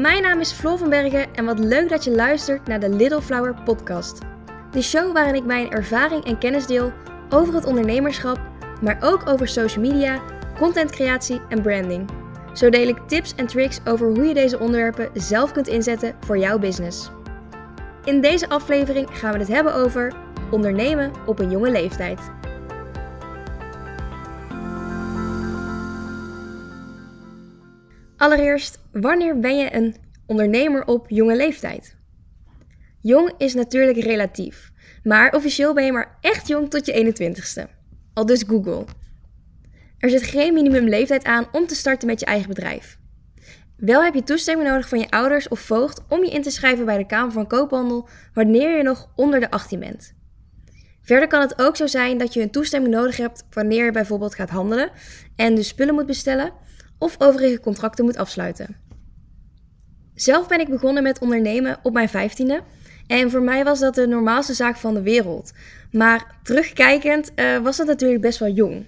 mijn naam is Floor van Bergen en wat leuk dat je luistert naar de Little Flower podcast. De show waarin ik mijn ervaring en kennis deel over het ondernemerschap, maar ook over social media, contentcreatie en branding. Zo deel ik tips en tricks over hoe je deze onderwerpen zelf kunt inzetten voor jouw business. In deze aflevering gaan we het hebben over ondernemen op een jonge leeftijd. Allereerst, wanneer ben je een ondernemer op jonge leeftijd? Jong is natuurlijk relatief, maar officieel ben je maar echt jong tot je 21ste. Al dus Google. Er zit geen minimumleeftijd aan om te starten met je eigen bedrijf. Wel heb je toestemming nodig van je ouders of voogd om je in te schrijven bij de Kamer van Koophandel wanneer je nog onder de 18 bent. Verder kan het ook zo zijn dat je een toestemming nodig hebt wanneer je bijvoorbeeld gaat handelen en dus spullen moet bestellen of overige contracten moet afsluiten. Zelf ben ik begonnen met ondernemen op mijn 15e en voor mij was dat de normaalste zaak van de wereld. Maar terugkijkend uh, was dat natuurlijk best wel jong.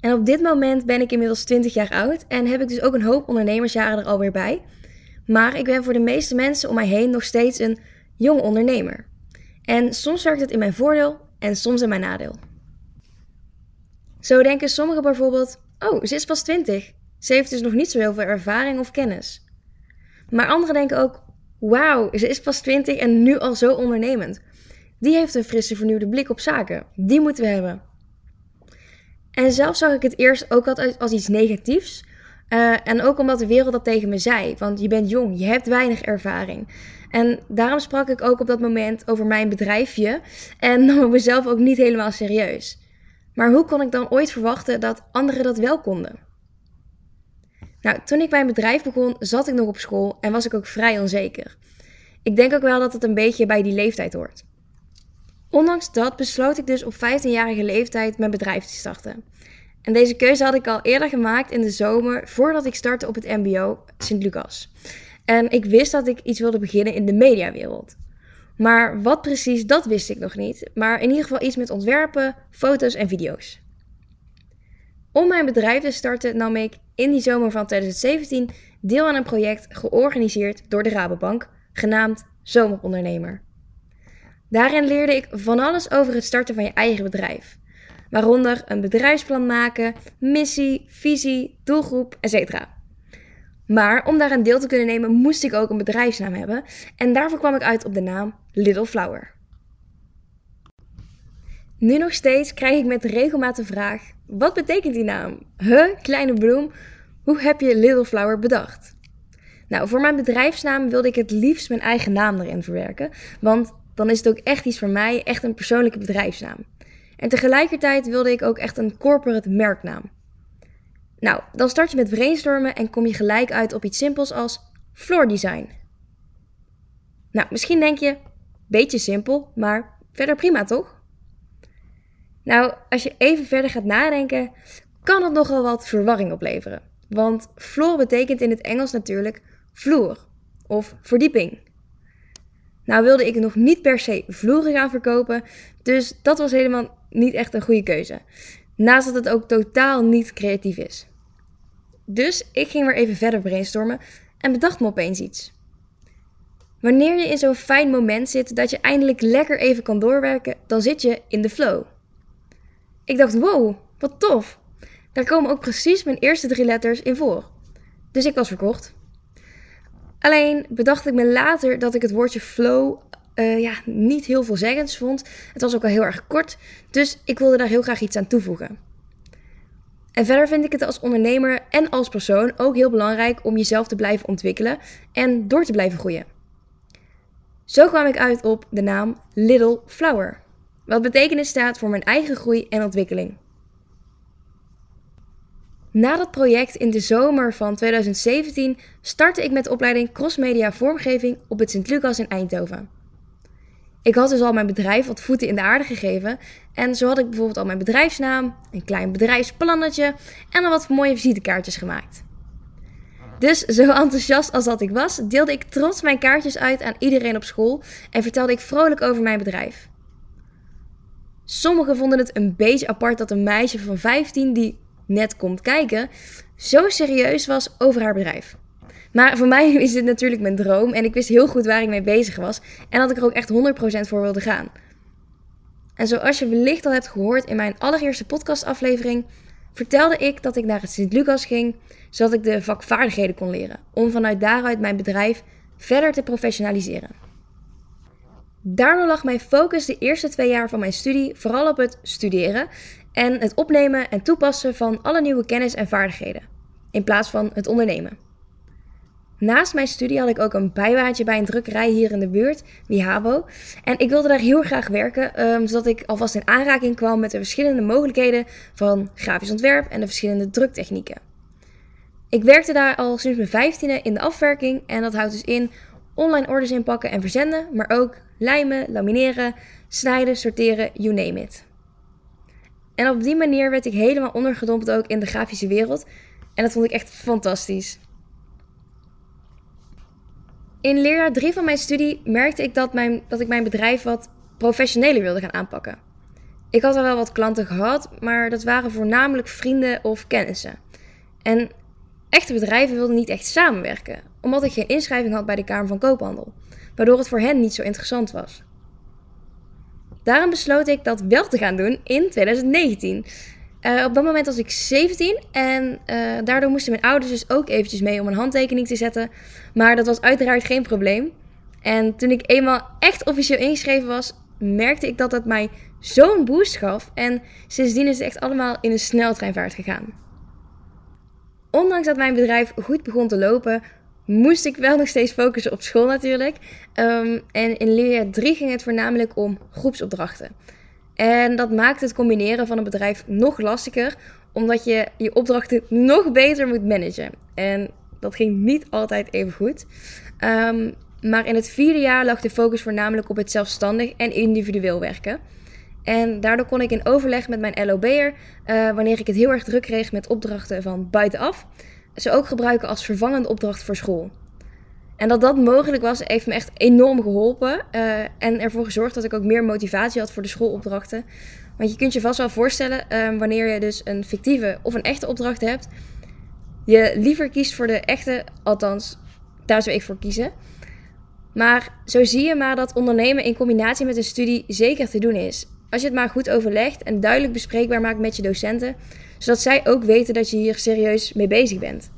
En op dit moment ben ik inmiddels 20 jaar oud en heb ik dus ook een hoop ondernemersjaren er alweer bij. Maar ik ben voor de meeste mensen om mij heen nog steeds een jong ondernemer. En soms werkt het in mijn voordeel en soms in mijn nadeel. Zo denken sommigen bijvoorbeeld: Oh, ze is pas 20. Ze heeft dus nog niet zo heel veel ervaring of kennis. Maar anderen denken ook: Wauw, ze is pas 20 en nu al zo ondernemend. Die heeft een frisse, vernieuwde blik op zaken. Die moeten we hebben. En zelf zag ik het eerst ook altijd als iets negatiefs. Uh, en ook omdat de wereld dat tegen me zei. Want je bent jong, je hebt weinig ervaring. En daarom sprak ik ook op dat moment over mijn bedrijfje. En nam ik mezelf ook niet helemaal serieus. Maar hoe kon ik dan ooit verwachten dat anderen dat wel konden? Nou, toen ik mijn bedrijf begon, zat ik nog op school en was ik ook vrij onzeker. Ik denk ook wel dat het een beetje bij die leeftijd hoort. Ondanks dat besloot ik dus op 15-jarige leeftijd mijn bedrijf te starten. En deze keuze had ik al eerder gemaakt in de zomer voordat ik startte op het MBO Sint-Lucas. En ik wist dat ik iets wilde beginnen in de mediawereld. Maar wat precies, dat wist ik nog niet. Maar in ieder geval iets met ontwerpen, foto's en video's. Om mijn bedrijf te starten nam ik in die zomer van 2017 deel aan een project georganiseerd door de Rabobank, genaamd Zomerondernemer. Daarin leerde ik van alles over het starten van je eigen bedrijf, waaronder een bedrijfsplan maken, missie, visie, doelgroep, etc. Maar om daar een deel te kunnen nemen, moest ik ook een bedrijfsnaam hebben en daarvoor kwam ik uit op de naam Little Flower. Nu nog steeds krijg ik met regelmaat vraag: wat betekent die naam? Huh, kleine bloem, hoe heb je Little Flower bedacht? Nou, voor mijn bedrijfsnaam wilde ik het liefst mijn eigen naam erin verwerken, want dan is het ook echt iets voor mij, echt een persoonlijke bedrijfsnaam. En tegelijkertijd wilde ik ook echt een corporate merknaam. Nou, dan start je met brainstormen en kom je gelijk uit op iets simpels als floor design. Nou, misschien denk je, beetje simpel, maar verder prima toch? Nou, als je even verder gaat nadenken, kan het nogal wat verwarring opleveren. Want floor betekent in het Engels natuurlijk vloer of verdieping. Nou wilde ik nog niet per se vloeren gaan verkopen, dus dat was helemaal niet echt een goede keuze. Naast dat het ook totaal niet creatief is. Dus ik ging weer even verder brainstormen en bedacht me opeens iets. Wanneer je in zo'n fijn moment zit dat je eindelijk lekker even kan doorwerken, dan zit je in de flow. Ik dacht, wow, wat tof. Daar komen ook precies mijn eerste drie letters in voor. Dus ik was verkocht. Alleen bedacht ik me later dat ik het woordje flow uh, ja, niet heel veelzeggends vond. Het was ook al heel erg kort, dus ik wilde daar heel graag iets aan toevoegen. En verder vind ik het als ondernemer en als persoon ook heel belangrijk om jezelf te blijven ontwikkelen en door te blijven groeien. Zo kwam ik uit op de naam Little Flower, wat betekenis staat voor mijn eigen groei en ontwikkeling. Na dat project in de zomer van 2017 startte ik met de opleiding Crossmedia Vormgeving op het Sint-Lucas in Eindhoven. Ik had dus al mijn bedrijf wat voeten in de aarde gegeven en zo had ik bijvoorbeeld al mijn bedrijfsnaam, een klein bedrijfsplannetje en dan wat mooie visitekaartjes gemaakt. Dus zo enthousiast als dat ik was, deelde ik trots mijn kaartjes uit aan iedereen op school en vertelde ik vrolijk over mijn bedrijf. Sommigen vonden het een beetje apart dat een meisje van 15 die net komt kijken, zo serieus was over haar bedrijf. Maar voor mij is dit natuurlijk mijn droom en ik wist heel goed waar ik mee bezig was en dat ik er ook echt 100% voor wilde gaan. En zoals je wellicht al hebt gehoord in mijn allereerste podcastaflevering, vertelde ik dat ik naar het Sint-Lucas ging, zodat ik de vakvaardigheden kon leren, om vanuit daaruit mijn bedrijf verder te professionaliseren. Daardoor lag mijn focus de eerste twee jaar van mijn studie vooral op het studeren en het opnemen en toepassen van alle nieuwe kennis en vaardigheden, in plaats van het ondernemen. Naast mijn studie had ik ook een bijbaantje bij een drukkerij hier in de buurt, Wihabo. En ik wilde daar heel graag werken, um, zodat ik alvast in aanraking kwam met de verschillende mogelijkheden van grafisch ontwerp en de verschillende druktechnieken. Ik werkte daar al sinds mijn vijftiende in de afwerking en dat houdt dus in online orders inpakken en verzenden, maar ook lijmen, lamineren, snijden, sorteren, you name it. En op die manier werd ik helemaal ondergedompeld ook in de grafische wereld en dat vond ik echt fantastisch. In leerjaar 3 van mijn studie merkte ik dat, mijn, dat ik mijn bedrijf wat professioneler wilde gaan aanpakken. Ik had al wel wat klanten gehad, maar dat waren voornamelijk vrienden of kennissen. En echte bedrijven wilden niet echt samenwerken, omdat ik geen inschrijving had bij de Kamer van Koophandel, waardoor het voor hen niet zo interessant was. Daarom besloot ik dat wel te gaan doen in 2019. Uh, op dat moment was ik 17 en uh, daardoor moesten mijn ouders dus ook eventjes mee om een handtekening te zetten. Maar dat was uiteraard geen probleem. En toen ik eenmaal echt officieel ingeschreven was, merkte ik dat dat mij zo'n boost gaf. En sindsdien is het echt allemaal in een sneltreinvaart gegaan. Ondanks dat mijn bedrijf goed begon te lopen, moest ik wel nog steeds focussen op school natuurlijk. Um, en in leerjaar 3 ging het voornamelijk om groepsopdrachten. En dat maakt het combineren van een bedrijf nog lastiger, omdat je je opdrachten nog beter moet managen. En dat ging niet altijd even goed. Um, maar in het vierde jaar lag de focus voornamelijk op het zelfstandig en individueel werken. En daardoor kon ik in overleg met mijn LOB'er, uh, wanneer ik het heel erg druk kreeg met opdrachten van buitenaf, ze ook gebruiken als vervangende opdracht voor school. En dat dat mogelijk was, heeft me echt enorm geholpen. Uh, en ervoor gezorgd dat ik ook meer motivatie had voor de schoolopdrachten. Want je kunt je vast wel voorstellen, uh, wanneer je dus een fictieve of een echte opdracht hebt, je liever kiest voor de echte, althans, daar zou ik voor kiezen. Maar zo zie je maar dat ondernemen in combinatie met een studie zeker te doen is. Als je het maar goed overlegt en duidelijk bespreekbaar maakt met je docenten, zodat zij ook weten dat je hier serieus mee bezig bent.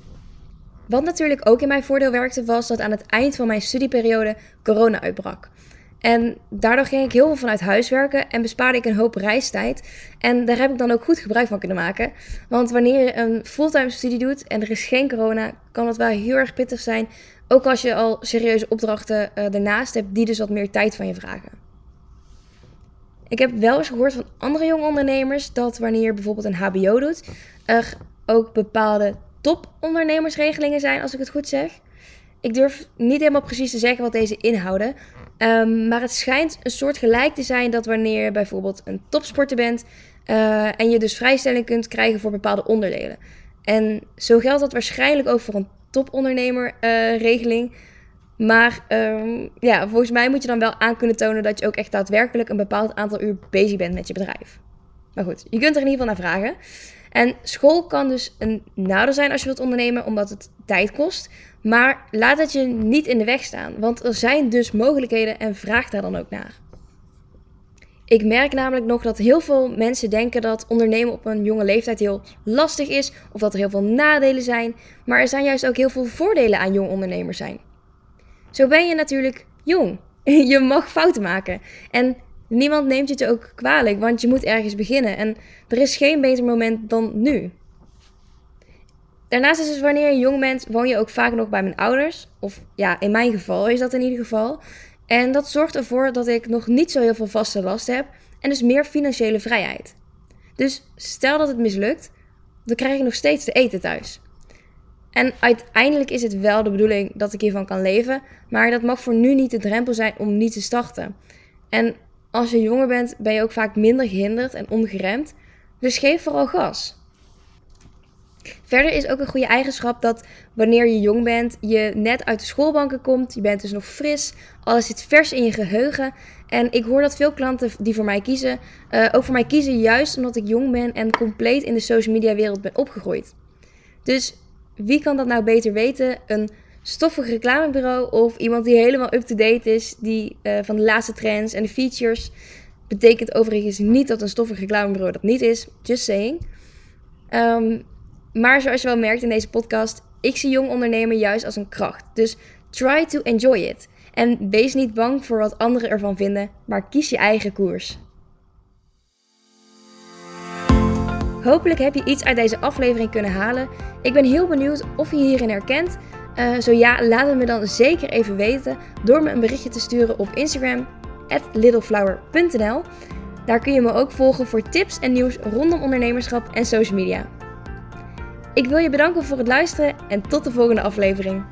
Wat natuurlijk ook in mijn voordeel werkte, was dat aan het eind van mijn studieperiode corona uitbrak. En daardoor ging ik heel veel vanuit huis werken en bespaarde ik een hoop reistijd. En daar heb ik dan ook goed gebruik van kunnen maken. Want wanneer je een fulltime studie doet en er is geen corona, kan het wel heel erg pittig zijn. Ook als je al serieuze opdrachten uh, ernaast hebt, die dus wat meer tijd van je vragen. Ik heb wel eens gehoord van andere jonge ondernemers dat wanneer je bijvoorbeeld een HBO doet, er ook bepaalde topondernemersregelingen zijn, als ik het goed zeg. Ik durf niet helemaal precies te zeggen wat deze inhouden. Um, maar het schijnt een soort gelijk te zijn dat wanneer je bijvoorbeeld een topsporter bent uh, en je dus vrijstelling kunt krijgen voor bepaalde onderdelen. En zo geldt dat waarschijnlijk ook voor een topondernemerregeling. Uh, maar um, ja, volgens mij moet je dan wel aan kunnen tonen dat je ook echt daadwerkelijk een bepaald aantal uur bezig bent met je bedrijf. Maar goed, je kunt er in ieder geval naar vragen. En school kan dus een nadeel zijn als je wilt ondernemen, omdat het tijd kost. Maar laat het je niet in de weg staan, want er zijn dus mogelijkheden en vraag daar dan ook naar. Ik merk namelijk nog dat heel veel mensen denken dat ondernemen op een jonge leeftijd heel lastig is of dat er heel veel nadelen zijn, maar er zijn juist ook heel veel voordelen aan jong ondernemer zijn. Zo ben je natuurlijk jong. Je mag fouten maken. En niemand neemt je het ook kwalijk, want je moet ergens beginnen. En er is geen beter moment dan nu. Daarnaast is het wanneer je jong bent, woon je ook vaak nog bij mijn ouders. Of ja, in mijn geval is dat in ieder geval. En dat zorgt ervoor dat ik nog niet zo heel veel vaste last heb en dus meer financiële vrijheid. Dus stel dat het mislukt, dan krijg ik nog steeds te eten thuis. En uiteindelijk is het wel de bedoeling dat ik hiervan kan leven, maar dat mag voor nu niet de drempel zijn om niet te starten. En als je jonger bent, ben je ook vaak minder gehinderd en ongeremd. Dus geef vooral gas. Verder is ook een goede eigenschap dat wanneer je jong bent, je net uit de schoolbanken komt, je bent dus nog fris, alles zit vers in je geheugen. En ik hoor dat veel klanten die voor mij kiezen, uh, ook voor mij kiezen juist omdat ik jong ben en compleet in de social media wereld ben opgegroeid. Dus wie kan dat nou beter weten? Een stoffig reclamebureau of iemand die helemaal up-to-date is, die uh, van de laatste trends en de features. Betekent overigens niet dat een stoffig reclamebureau dat niet is, just saying. Um, maar zoals je wel merkt in deze podcast, ik zie jong ondernemen juist als een kracht. Dus try to enjoy it. En wees niet bang voor wat anderen ervan vinden, maar kies je eigen koers. Hopelijk heb je iets uit deze aflevering kunnen halen. Ik ben heel benieuwd of je hierin herkent. Uh, zo ja, laat het me dan zeker even weten door me een berichtje te sturen op Instagram, littleflower.nl. Daar kun je me ook volgen voor tips en nieuws rondom ondernemerschap en social media. Ik wil je bedanken voor het luisteren en tot de volgende aflevering.